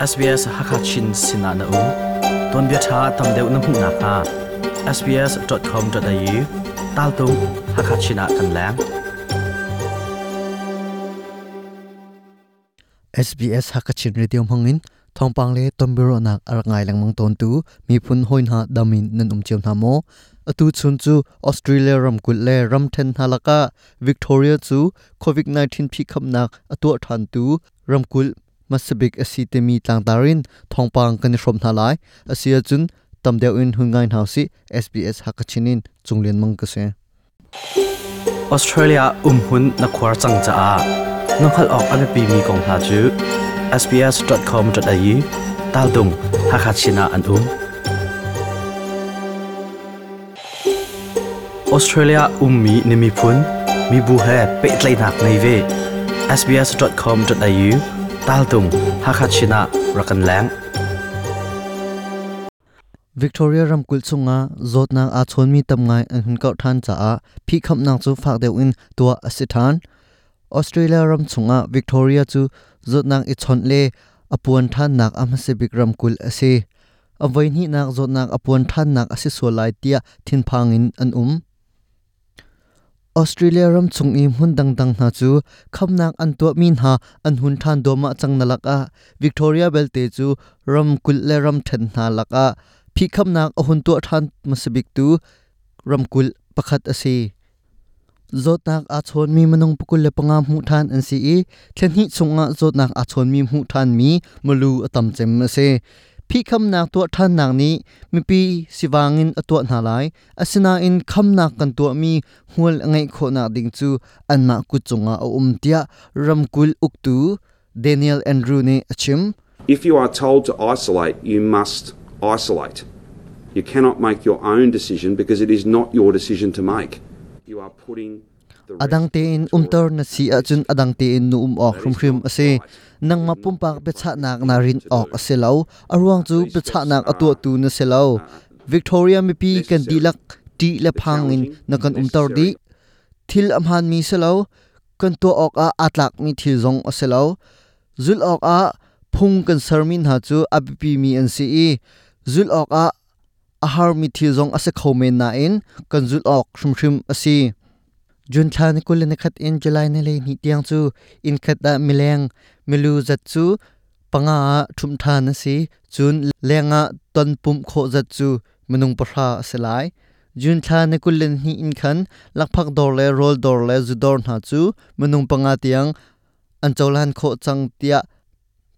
SBS Hakachin Sinana U Ton bia tha tam deu na mu na ka sbs.com.au tal tu Hakachina kan lang SBS Hakachin Radio Mangin thongpang le tombiro nak arangai langmang ton tu mi phun hoin ha damin nan um chem na mo atu chun chu Australia ram kul le ram then halaka Victoria chu COVID 19 phi kham nak atu than tu ram kul masabik asi te mi tlang tarin thongpang kan shrom na lai asia chun tamdeu in hungai nau si SBS Hakachinin chunglen mang ka se Australia umhun na khwar chang cha a nokhal ok ame pi mi kong ha chu sbs.com.au tal dung Hakachina an um. Australia ummi nimi phun mi bu he pe tlai nak nei ve. Sbs.com.au taltung, Hakachina rakan lang Victoria Ramkul chunga zot nang a mi tam ngai an hun kau than cha a, phi kham nang chu phak deu in tua asithan Australia ram chunga Victoria chu zot nang i chon le, apuan than nak am se big ram kul ase. Avai ni nak zot apuan than nak ase so lai tia thin phang in an um. Australia ram chung i mun dang dang na chu kham nak an to min ha an hun than do ma chang na lak a Victoria belte chu ram kul le ram then na lak a phi kham nak a hun to than masabik tu ram kul pakhat ase zot nak a chon mi manung pukul le panga mu than an si i thlen hi chunga zot nak a chon mi mu than mi mulu atam chem ase phi kham nak to than nak ni mi pi siwangin atwa na lai asina in kham nak kan to mi hul ngai kho na ding chu an ma ku chunga a um tia ram kul uktu Daniel Andrew ne achim If you are told to isolate, you must isolate. You cannot make your own decision because it is not your decision to make. You are putting the rest adang te in umtor na si a chun adang te in nu um ok hrum hrim ase. Nang ma pumpak pe cha nak na rin ok ase lo arwang chu pe cha nak atu tu na se lo victoria mi pi kan dilak ti le phang in na kan umtor di. Thil amhan mi se lo kan to ok a atlak mi thil zong ase lo zul ok a phung kan sermin ha chu abipi mi an si i. Zul ok a ahar mi thil zong ase khomen na in kan zul ok hrum hrim ase จุนทานกุลนขัดอินจุลัยนเลยนิเตียงจูอินขัดดามิเลงมิลูจัดจูปังอาทุมทานสิจุนเลงอาตันปุ่มโคจัดจูมนุงปราสลายจุนทานกุลนฮีอินขันลักพักดอร์เลโรลดอร์เลจุดอร์นาจูมนุงปังอาเตียงอันเจ้าลานโคจังเตีย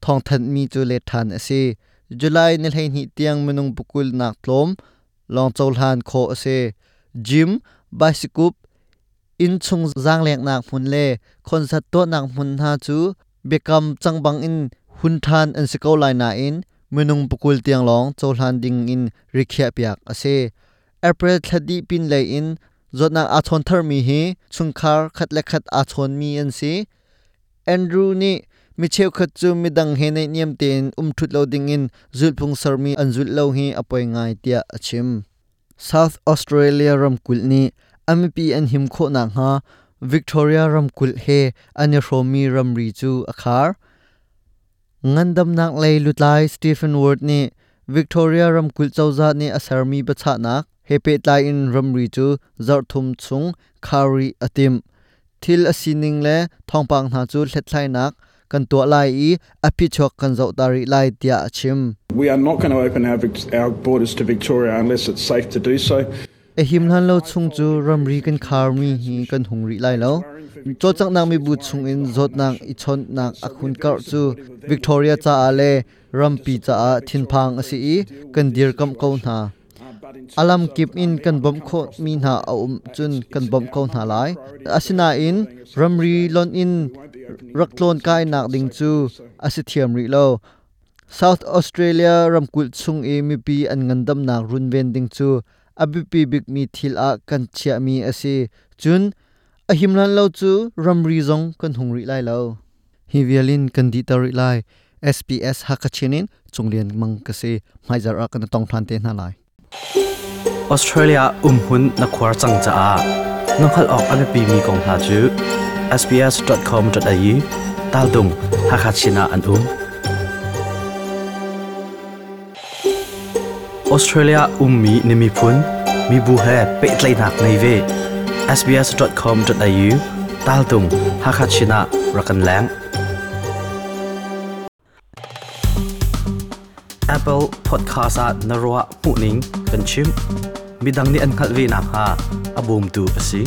ทองทันมีจูเลทานสิจุลัยนเลยนิเตียงมนุงปุกุลนักลมลองเจ้าลานโคเสจิมไบสกุป in chung zang lek nak mun le khon sat to nak mun ha chu bekam changbang in hun than an se ko lai na in, menung pukul tiang long cholan ding in rikhya piak ase. April thadi pin lai in zotnak a chon thar mi hi chungkhar khat le khat a chon mi an si andrew ni mi cheu khat chu mi dang he nei niam ten um thut lo ding in zulphung sarmi an zul lo hi apoi ngai tia achim. South australia ram kulni amipi an him kho na nga victoria ram kul he ani romi ram ri chu akhar ngandam nak lei lutlai stephen ward ni victoria ram kul chauza ni asarmi bacha na hepe tlai in ram ri chu zarthum chung khari atim thil asining le thongpang na chu hlethlai nak kan to lai i api chok kan zo tari lai tia achim We are not going to open our, our borders to Victoria unless it's safe to do so e him hlan lo chung chu, ram ri kan khar mi hi kan hung ri lai lo. Cho chak nak mi bu chung in, zot nak i chon nak akhun kar chu, victoria cha ale ram pi cha a thin phang asi i kan dir kam ko na alam kip in kan bom kho mi na a um chun kan bom ko na lai. Asina in, ram ri lon in raklon kai nak ding chu asi thiam ri lo. South Australia ramkul chung e mi pi an ngandam nak run ven ding chu abipi big mi thil a kan chia mi ase chun a himlan lo chu ramri zong kan hungri lai lo hi vialin kan di tar lai SPS hakachinin chunglian mang kase maijar a kan tong than te na lai Australia umhun na khwar chang cha a nokhal ok abipi mi kong ha chu sbs.com.au tal dung Hakachina an um Australia ummi nimi phun, mi bu he pe tlai nak nei ve. Sbs.com.au tal tung hakachina rakan lang. Apple Podcast at narwa muning kanchim midang ni an khalvi na ha abum tu asi